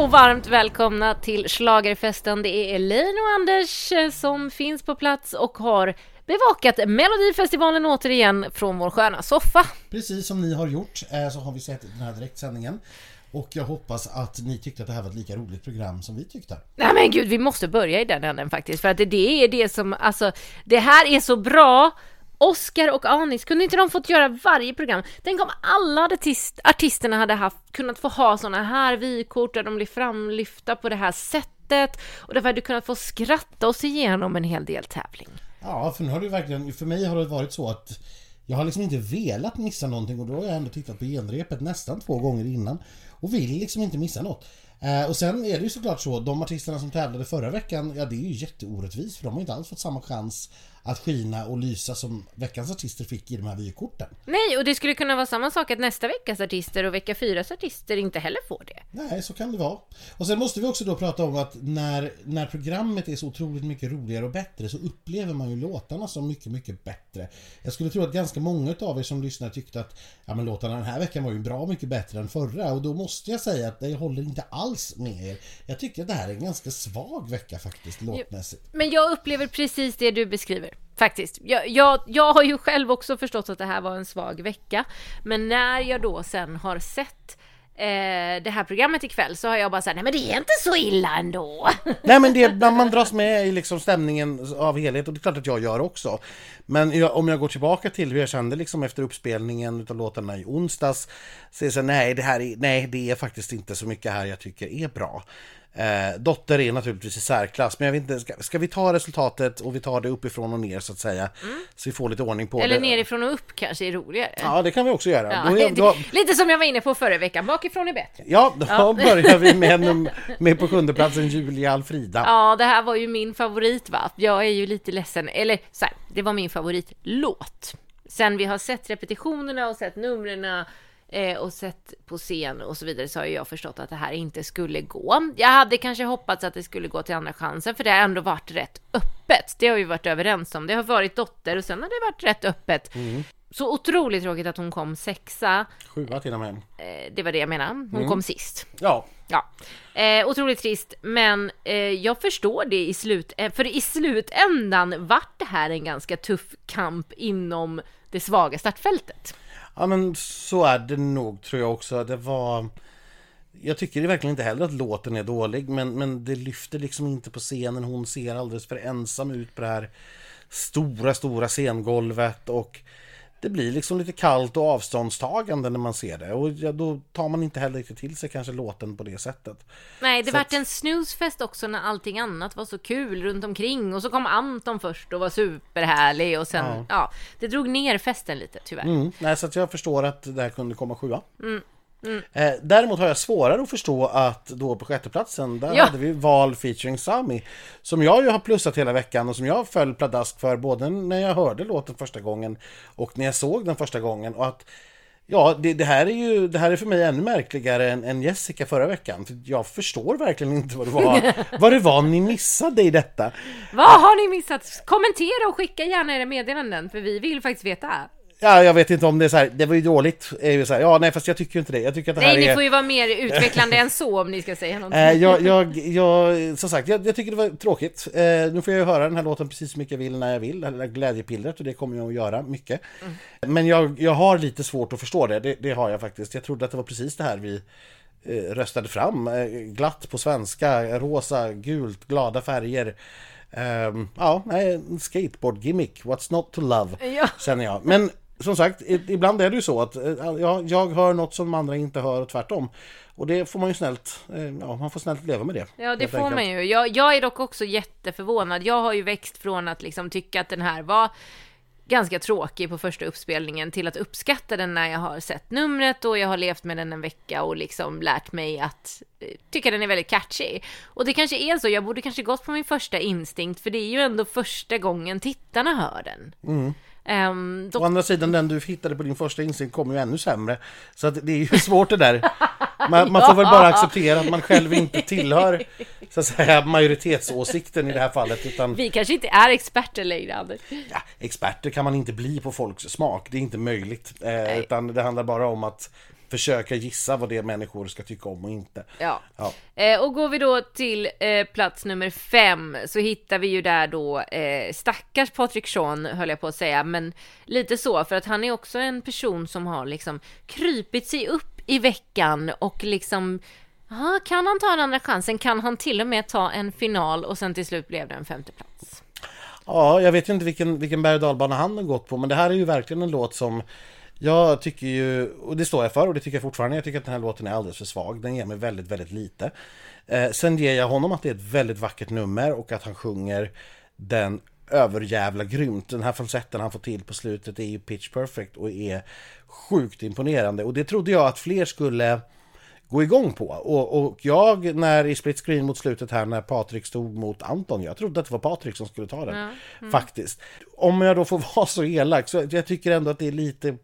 och varmt välkomna till Schlagerfesten. Det är Elaine och Anders eh, som finns på plats och har bevakat Melodifestivalen återigen från vår sköna soffa. Precis som ni har gjort eh, så har vi sett den här direktsändningen. Och jag hoppas att ni tyckte att det här var ett lika roligt program som vi tyckte. Nej men gud, vi måste börja i den änden faktiskt, för att det är det som, alltså, det här är så bra Oscar och Anis, kunde inte de fått göra varje program? Tänk om alla artist, artisterna hade haft, kunnat få ha såna här vykort där de blir framlyfta på det här sättet och därför hade du kunnat få skratta oss igenom en hel del tävling. Ja, för nu har det verkligen, för mig har det varit så att jag har liksom inte velat missa någonting och då har jag ändå tittat på genrepet nästan två gånger innan och vill liksom inte missa något. Eh, och sen är det ju såklart så, de artisterna som tävlade förra veckan, ja det är ju jätteorättvist för de har inte alls fått samma chans att skina och lysa som veckans artister fick i de här vykorten. Nej, och det skulle kunna vara samma sak att nästa veckas artister och vecka fyras artister inte heller får det. Nej, så kan det vara. Och sen måste vi också då prata om att när, när programmet är så otroligt mycket roligare och bättre så upplever man ju låtarna som mycket, mycket bättre. Jag skulle tro att ganska många av er som lyssnar tyckte att ja, men låtarna den här veckan var ju bra mycket bättre än förra och då måste jag säga att jag håller inte alls med er. Jag tycker att det här är en ganska svag vecka faktiskt låtmässigt. Men jag upplever precis det du beskriver. Faktiskt. Jag, jag, jag har ju själv också förstått att det här var en svag vecka. Men när jag då sen har sett eh, det här programmet ikväll så har jag bara sagt nej men det är inte så illa ändå. Nej men det, man dras med i liksom stämningen av helhet och det är klart att jag gör också. Men jag, om jag går tillbaka till hur jag kände liksom efter uppspelningen av låtarna i onsdags så är det så nej det här är, nej det är faktiskt inte så mycket här jag tycker är bra. Eh, dotter är naturligtvis i särklass, men jag vet inte, ska, ska, vi ta resultatet och vi tar det uppifrån och ner så att säga? Mm. Så vi får lite ordning på Eller det. Eller nerifrån och upp kanske är roligare. Ja, det kan vi också göra. Ja, är, då... Lite som jag var inne på förra veckan, bakifrån är bättre. Ja, då ja. börjar vi med, med på sjunde platsen Julia Alfrida. Ja, det här var ju min favorit va. Jag är ju lite ledsen, eller så här, det var min favoritlåt. Sen vi har sett repetitionerna och sett numren eh, och sett på scen och så vidare så har jag förstått att det här inte skulle gå. Jag hade kanske hoppats att det skulle gå till andra chansen för det har ändå varit rätt öppet. Det har vi varit överens om. Det har varit dotter och sen har det varit rätt öppet. Mm. Så otroligt tråkigt att hon kom sexa. Sjua till och med. Eh, det var det jag menade. Hon mm. kom sist. Ja. Ja. Eh, otroligt trist, men eh, jag förstår det i slut... Eh, för i slutändan vart det här en ganska tuff kamp inom det svaga startfältet. Ja men så är det nog tror jag också. Det var... Jag tycker verkligen inte heller att låten är dålig men, men det lyfter liksom inte på scenen. Hon ser alldeles för ensam ut på det här stora, stora scengolvet och det blir liksom lite kallt och avståndstagande när man ser det och ja, då tar man inte heller riktigt till sig kanske låten på det sättet. Nej, det så vart att... en snusfest också när allting annat var så kul runt omkring och så kom Anton först och var superhärlig och sen, ja, ja det drog ner festen lite tyvärr. Mm, nej, så att jag förstår att det här kunde komma sjua. Mm. Mm. Eh, däremot har jag svårare att förstå att då på sjätteplatsen där ja. hade vi Val featuring Sami som jag ju har plussat hela veckan och som jag föll pladask för både när jag hörde låten första gången och när jag såg den första gången och att Ja, det, det, här är ju det här är för mig ännu märkligare än, än Jessica förra veckan. För jag förstår verkligen inte vad det var, vad det var ni missade i detta. Vad har ni missat? Kommentera och skicka gärna era meddelanden, för vi vill faktiskt veta. Ja, jag vet inte om det är så här, det var ju dåligt. Ju så här, ja, nej, fast jag tycker inte det. Jag tycker att det nej, här ni är... får ju vara mer utvecklande än så om ni ska säga någonting. Eh, jag, jag, jag, som sagt, jag, jag tycker det var tråkigt. Eh, nu får jag ju höra den här låten precis så mycket jag vill när jag vill, eller glädjepillret, och det kommer jag att göra mycket. Mm. Men jag, jag har lite svårt att förstå det. det, det har jag faktiskt. Jag trodde att det var precis det här vi eh, röstade fram. Eh, glatt på svenska, rosa, gult, glada färger. Um, ja, nej, skateboard gimmick, what's not to love, ja. känner jag. Men som sagt, ibland är det ju så att eh, ja, jag hör något som andra inte hör och tvärtom. Och det får man ju snällt, eh, ja, man får snällt leva med det. Ja, det får enkelt. man ju. Jag, jag är dock också jätteförvånad. Jag har ju växt från att liksom tycka att den här var ganska tråkig på första uppspelningen till att uppskatta den när jag har sett numret och jag har levt med den en vecka och liksom lärt mig att eh, tycka den är väldigt catchy. Och det kanske är så, jag borde kanske gått på min första instinkt för det är ju ändå första gången tittarna hör den. Mm. Å andra sidan, den du hittade på din första instinkt kommer ju ännu sämre. Så att det är ju svårt det där. Man, man får väl bara acceptera att man själv inte tillhör så att säga, majoritetsåsikten i det här fallet. Utan... Vi kanske inte är experter längre, Anders. Ja, experter kan man inte bli på folks smak. Det är inte möjligt. Eh, utan det handlar bara om att försöka gissa vad det är människor ska tycka om och inte. Ja. Ja. Eh, och går vi då till eh, plats nummer fem så hittar vi ju där då eh, stackars Patrik Sean höll jag på att säga, men lite så för att han är också en person som har liksom krypit sig upp i veckan och liksom aha, kan han ta en andra chansen? Kan han till och med ta en final och sen till slut blev det en femte plats? Ja, jag vet inte vilken, vilken berg och dalbana han har gått på, men det här är ju verkligen en låt som jag tycker ju, och det står jag för och det tycker jag fortfarande, jag tycker att den här låten är alldeles för svag. Den ger mig väldigt, väldigt lite. Eh, sen ger jag honom att det är ett väldigt vackert nummer och att han sjunger den överjävla grymt. Den här falsetten han får till på slutet är ju pitch perfect och är sjukt imponerande. Och det trodde jag att fler skulle gå igång på. Och, och jag, när i split screen mot slutet här, när Patrik stod mot Anton, jag trodde att det var Patrik som skulle ta den. Ja. Mm. Faktiskt. Om jag då får vara så elak, så jag tycker ändå att det är lite,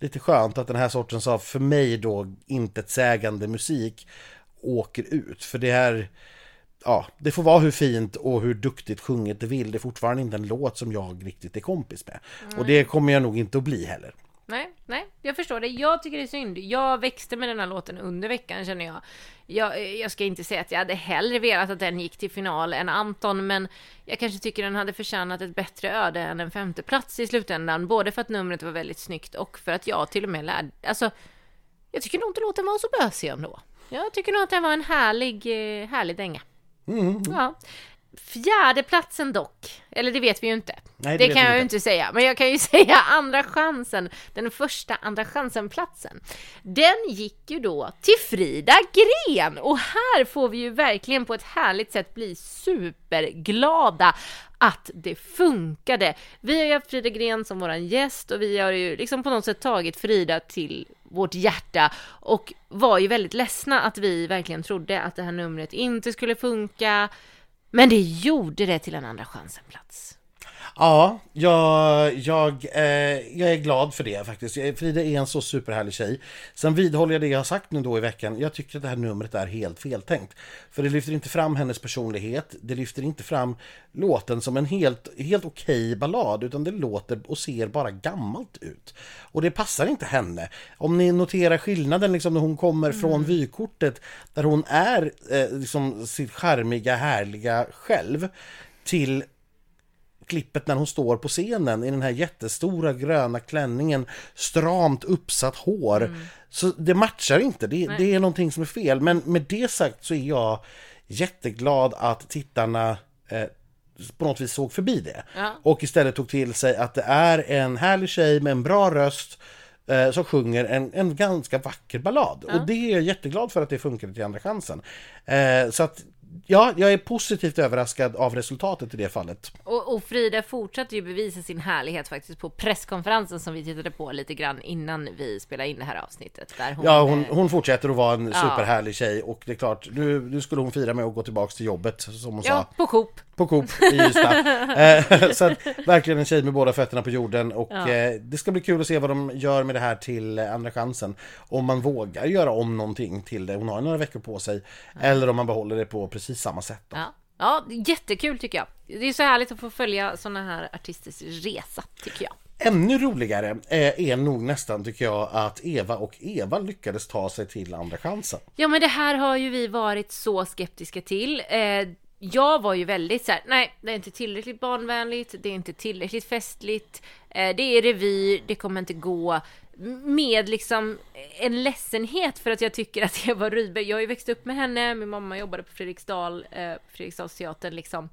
lite skönt att den här sortens av, för mig då, intetsägande musik åker ut. För det är ja, det får vara hur fint och hur duktigt sjunget det vill. Det är fortfarande inte en låt som jag riktigt är kompis med. Och det kommer jag nog inte att bli heller. Nej, nej, jag förstår det. Jag tycker det är synd. Jag växte med den här låten under veckan känner jag. jag. Jag ska inte säga att jag hade hellre velat att den gick till final än Anton, men jag kanske tycker den hade förtjänat ett bättre öde än en femte plats i slutändan. Både för att numret var väldigt snyggt och för att jag till och med lärde... Alltså, jag tycker nog inte låten var så bösig ändå. Jag tycker nog att den var en härlig, eh, härlig dänga. Mm. Ja. Fjärde platsen dock, eller det vet vi ju inte. Nej, det vet kan jag ju inte. inte säga, men jag kan ju säga andra chansen, den första andra chansen-platsen. Den gick ju då till Frida Gren och här får vi ju verkligen på ett härligt sätt bli superglada att det funkade. Vi har ju haft Frida Gren som våran gäst och vi har ju liksom på något sätt tagit Frida till vårt hjärta och var ju väldigt ledsna att vi verkligen trodde att det här numret inte skulle funka. Men det gjorde det till en andra chansen-plats. Ja, jag, jag, eh, jag är glad för det faktiskt. Frida är en så superhärlig tjej. Sen vidhåller jag det jag har sagt nu då i veckan. Jag tycker att det här numret är helt feltänkt. För det lyfter inte fram hennes personlighet. Det lyfter inte fram låten som en helt, helt okej ballad. Utan det låter och ser bara gammalt ut. Och det passar inte henne. Om ni noterar skillnaden liksom när hon kommer från vykortet. Där hon är eh, liksom sitt charmiga, härliga själv. Till klippet när hon står på scenen i den här jättestora gröna klänningen, stramt uppsatt hår. Så det matchar inte, det, det är någonting som är fel. Men med det sagt så är jag jätteglad att tittarna eh, på något vis såg förbi det. Ja. Och istället tog till sig att det är en härlig tjej med en bra röst eh, som sjunger en, en ganska vacker ballad. Och det är jag jätteglad för att det funkade till Andra chansen. Eh, så att Ja, jag är positivt överraskad av resultatet i det fallet. Och, och Frida fortsatte ju bevisa sin härlighet faktiskt på presskonferensen som vi tittade på lite grann innan vi spelade in det här avsnittet. Där hon, Ja, hon, eh, hon fortsätter att vara en superhärlig tjej och det är klart, nu, nu skulle hon fira med att gå tillbaks till jobbet som hon ja, sa, på Coop. På Coop i Ystad. Eh, så att, verkligen en tjej med båda fötterna på jorden och Ja. eh, det ska bli kul att se vad de gör med det här till eh, Andra chansen. Om man vågar göra om någonting till det, hon har några veckor på sig, eller om man behåller det på precis samma sätt. Då. Ja. ja, jättekul tycker jag. Det är så härligt att få följa såna här artisters resa, tycker jag. Ännu roligare eh, är nog nästan tycker jag att Eva och Eva lyckades ta sig till Andra chansen. Ja, men det här har ju vi varit så skeptiska till. Jag var ju väldigt så här, nej, det är inte tillräckligt barnvänligt, det är inte tillräckligt festligt, eh, det är revy, det kommer inte gå. Med liksom en ledsenhet för att jag tycker att Eva Rydberg, jag har ju växt upp med henne, min mamma jobbade på Fredriksdal, eh, Fredriksdalsteatern liksom.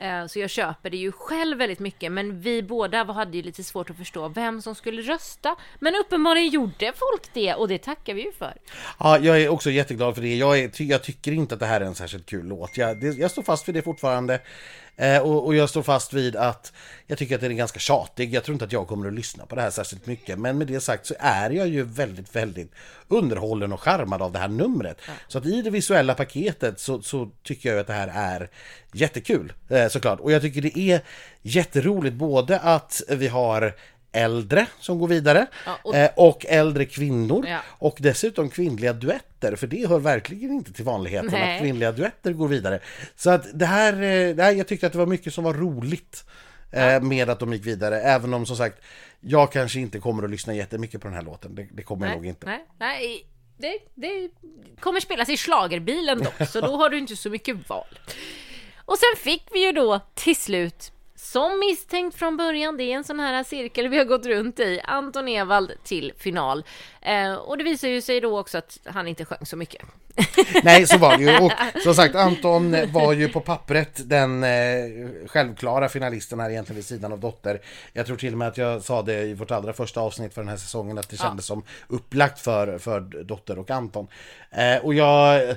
Eh, så jag köper det ju själv väldigt mycket, men vi båda hade ju lite svårt att förstå vem som skulle rösta. Men uppenbarligen gjorde folk det och det tackar vi ju för. Ja, jag är också jätteglad för det. Jag, är, jag tycker inte att det här är en särskilt kul låt. Jag, det, jag står fast vid det fortfarande. Eh, och, och jag står fast vid att jag tycker att den är ganska tjatig. Jag tror inte att jag kommer att lyssna på det här särskilt mycket. Men med det sagt så är jag ju väldigt, väldigt underhållen och charmad av det här numret. Så att i det visuella paketet så, så tycker jag att det här är jättekul eh, såklart. Och jag tycker det är jätteroligt både att vi har äldre som går vidare Ja, och- eh, och äldre kvinnor Ja. och dessutom kvinnliga duetter, för det hör verkligen inte till vanligheten Nej. att kvinnliga duetter går vidare. Så att det här, eh, det här, jag tyckte att det var mycket som var roligt eh, med att de gick vidare. Även om som sagt, jag kanske inte kommer att lyssna jättemycket på den här låten. Det, det kommer jag nog inte. Nej, nej. Det, det kommer spelas i slagerbilen dock, så då har du inte så mycket val. Och sen fick vi ju då till slut som misstänkt från början, det är en sån här cirkel vi har gått runt i, Anton Ewald till final. Eh, och det visar ju sig då också att han inte sjöng så mycket. Nej, så var det ju. Och som sagt, Anton var ju på pappret den eh, självklara finalisten här egentligen vid sidan av Dotter. Jag tror till och med att jag sa det i vårt allra första avsnitt för den här säsongen att det kändes ja. som upplagt för, för Dotter och Anton. Eh, och jag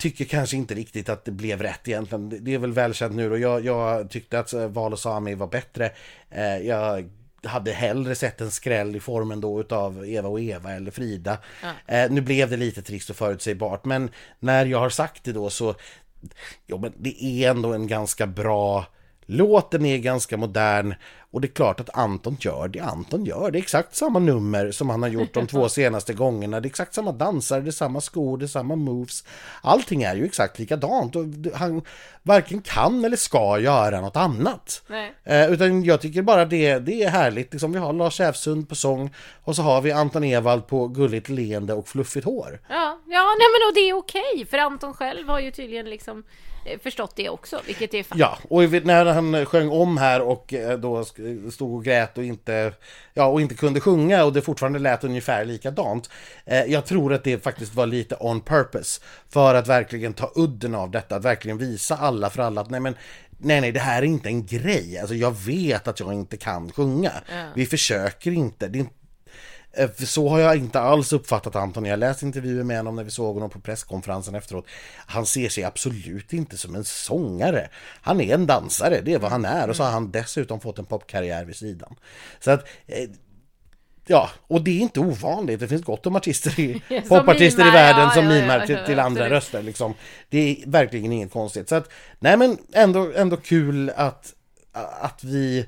tycker kanske inte riktigt att det blev rätt egentligen. Det är väl välkänt nu och jag, jag tyckte att eh, Val och Sami var bättre. Eh, jag hade hellre sett en skräll i formen då utav Eva och Eva eller Frida. Eh, nu blev det lite trist och förutsägbart men när jag har sagt det då så Jo men det är ändå en ganska bra Låten är ganska modern och det är klart att Anton gör det Anton gör. Det är exakt samma nummer som han har gjort de två senaste gångerna. Det är exakt samma dansare, det är samma skor, det är samma moves. Allting är ju exakt likadant och han varken kan eller ska göra något annat. Eh, utan jag tycker bara det, det är härligt. Liksom, vi har Lars Säfsund på sång och så har vi Anton Ewald på gulligt leende och fluffigt hår. Ja, ja nej men och det är okej för Anton själv har ju tydligen liksom förstått det också, vilket är fan. Ja, och när han sjöng om här och eh, då stod och grät och inte, ja, och inte kunde sjunga och det fortfarande lät ungefär likadant. Eh, jag tror att det faktiskt var lite on purpose för att verkligen ta udden av detta, att verkligen visa alla för alla att nej men Nej, nej, det här är inte en grej. Alltså, jag vet att jag inte kan sjunga. Ja. Vi försöker inte. Det är inte Eh, så har jag inte alls uppfattat Anton. Jag läste intervjuer med honom när vi såg honom på presskonferensen efteråt. Han ser sig absolut inte som en sångare. Han är en dansare, det är vad han är. Och så har han dessutom fått en popkarriär vid sidan. Så att eh, Ja, och det är inte ovanligt. Det finns gott om artister i, popartister i världen ja, som ja, mimar ja, till, till andra röster. Liksom. Det är verkligen inget konstigt. Så att, nej men ändå, ändå kul att, att vi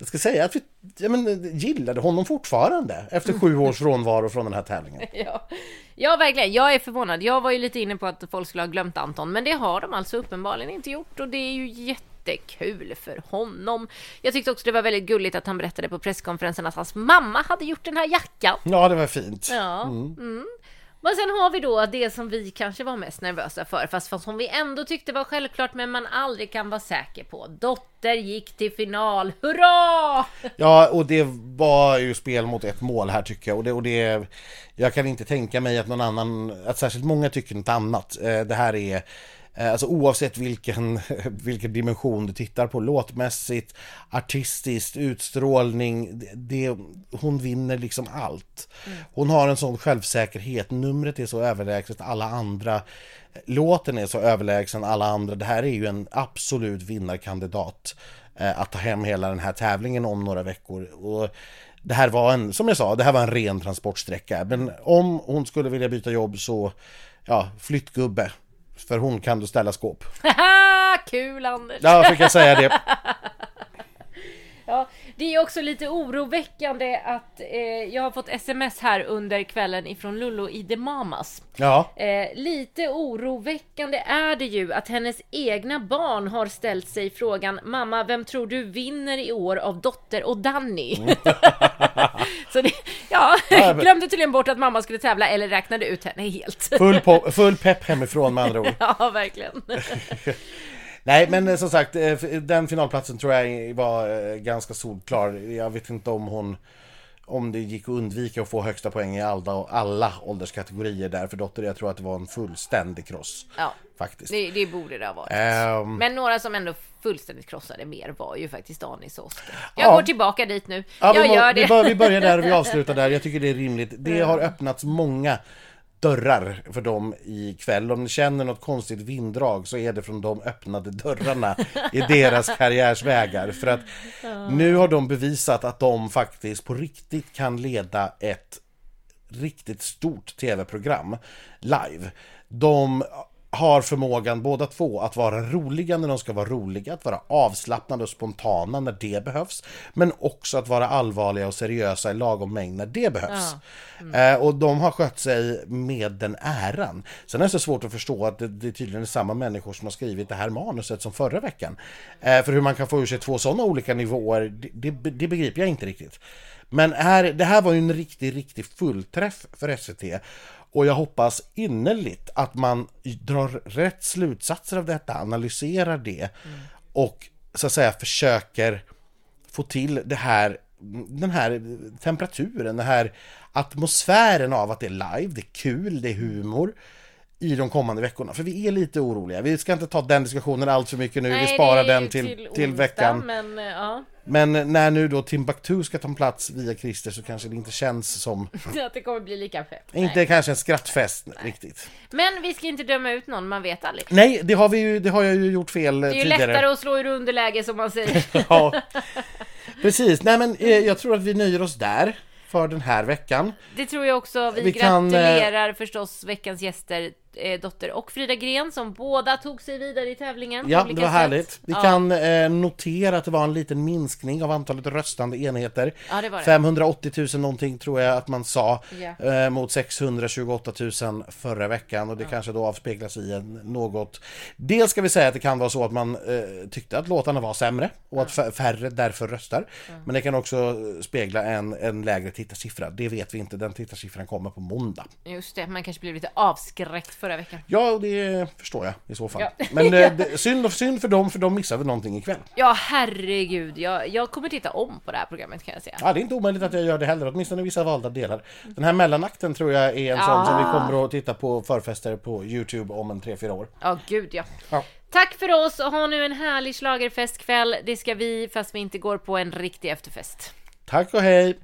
jag ska säga att vi ja, men, gillade honom fortfarande efter sju års frånvaro från den här tävlingen. Ja. ja, verkligen. Jag är förvånad. Jag var ju lite inne på att folk skulle ha glömt Anton, men det har de alltså uppenbarligen inte gjort och det är ju jättekul för honom. Jag tyckte också det var väldigt gulligt att han berättade på presskonferensen att hans mamma hade gjort den här jackan. Ja, det var fint. Ja. Mm. Mm. Men sen har vi då det som vi kanske var mest nervösa för, fast som vi ändå tyckte var självklart, men man aldrig kan vara säker på. Dotter gick till final, hurra! Ja, och det var ju spel mot ett mål här tycker jag. Och det, och det, jag kan inte tänka mig att någon annan, att särskilt många tycker något annat. Eh, det här är alltså oavsett vilken, vilken dimension du tittar på, låtmässigt, artistiskt, utstrålning, det, hon vinner liksom allt. Mm. Hon har en sån självsäkerhet, numret är så överlägset alla andra, låten är så överlägsen alla andra. Det här är ju en absolut vinnarkandidat eh, att ta hem hela den här tävlingen om några veckor. Och det här var en, som jag sa, det här var en ren transportsträcka. Men om hon skulle vilja byta jobb så, ja, flyttgubbe. För hon kan du ställa skåp. Kul Anders! Ja, fick jag säga det. ja, det är också lite oroväckande att eh, jag har fått sms här under kvällen ifrån Lullo i The Mamas. Ja. Eh, lite oroväckande är det ju att hennes egna barn har ställt sig frågan Mamma, vem tror du vinner i år av Dotter och Danny? Mm. Så det, ja, glömde tydligen bort att mamma skulle tävla eller räknade ut henne helt. Full, full pepp hemifrån med andra ord. ja, verkligen. Nej, men eh, som sagt, eh, den finalplatsen tror jag var eh, ganska solklar. Jag vet inte om hon om det gick att undvika att få högsta poäng i alla, alla ålderskategorier där för Dotter. Jag tror att det var en fullständig kross. Ja, faktiskt. Det, det borde det ha varit. Um, Men några som ändå fullständigt krossade mer var ju faktiskt Anis och Oskar. Jag ja. går tillbaka dit nu. Ja, jag vi, gör det. Vi, bör, vi börjar där och vi avslutar där. Jag tycker det är rimligt. Det har öppnats många dörrar för dem ikväll. Om ni känner något konstigt vinddrag så är det från de öppnade dörrarna i deras karriärsvägar. För att nu har de bevisat att de faktiskt på riktigt kan leda ett riktigt stort tv-program live. De har förmågan båda två att vara roliga när de ska vara roliga, att vara avslappnade och spontana när det behövs, men också att vara allvarliga och seriösa i lagom mängd när det behövs. Eh, och de har skött sig med den äran. Sen är det så svårt att förstå att det, det är tydligen samma människor som har skrivit det här manuset som förra veckan. Eh, för hur man kan få ur sig två sådana olika nivåer, det, det, det begriper jag inte riktigt. Men här, det här var ju en riktig, riktig fullträff för SVT. Och jag hoppas innerligt att man drar rätt slutsatser av detta, analyserar det och så att säga försöker få till det här, den här temperaturen, den här atmosfären av att det är live, det är kul, det är humor i de kommande veckorna. För vi är lite oroliga. Vi ska inte ta den diskussionen allt för mycket nu, vi sparar den till, till, onsdag, veckan. Men, eh, ja, Men när nu då Timbuktu ska ta plats via Christer så kanske det inte känns som, att det kommer bli lika fett. inte Nej. kanske en skrattfest riktigt. Men vi ska inte döma ut någon, man vet aldrig. Nej, det har, vi ju, det har jag ju gjort fel Det är ju tidigare. lättare att slå ur underläge som man säger. Ja, precis. Nej men eh, jag tror att vi nöjer oss där för den här veckan. Det tror jag också. Vi, Vi kan, eh, gratulerar förstås veckans gäster, eh, Dotter och Frida Gren, som båda tog sig vidare i tävlingen. Ja, det var sätt. härligt. Vi ja. kan eh, notera att det var en liten minskning av antalet röstande enheter. Ja, det det. 580 000 någonting tror jag att man sa Ja. eh, mot 628 000 förra veckan och det kanske då avspeglas i en något... Dels ska vi säga att det kan vara så att man eh, tyckte att låtarna var sämre och att färre därför röstar. Men det kan också spegla en, en lägre tittarsiffra. Det vet vi inte, den tittarsiffran kommer på måndag. Just det, man kanske blev lite avskräckt förra veckan. Ja, det förstår jag i så fall. Ja. Men eh, det, synd, synd för dem, för de missar väl någonting ikväll. Ja, herregud. Jag, jag kommer titta om på det här programmet kan jag säga. Ja, det är inte omöjligt att jag gör det heller, åtminstone vissa valda delar. Den här mellanakten tror jag är en sån som vi kommer att titta på förfester på Youtube om en 3-4 år. Ja, gud ja. Ja. Tack för oss och ha nu en härlig schlagerfestkväll. Det ska vi, fast vi inte går på en riktig efterfest. Tack och hej!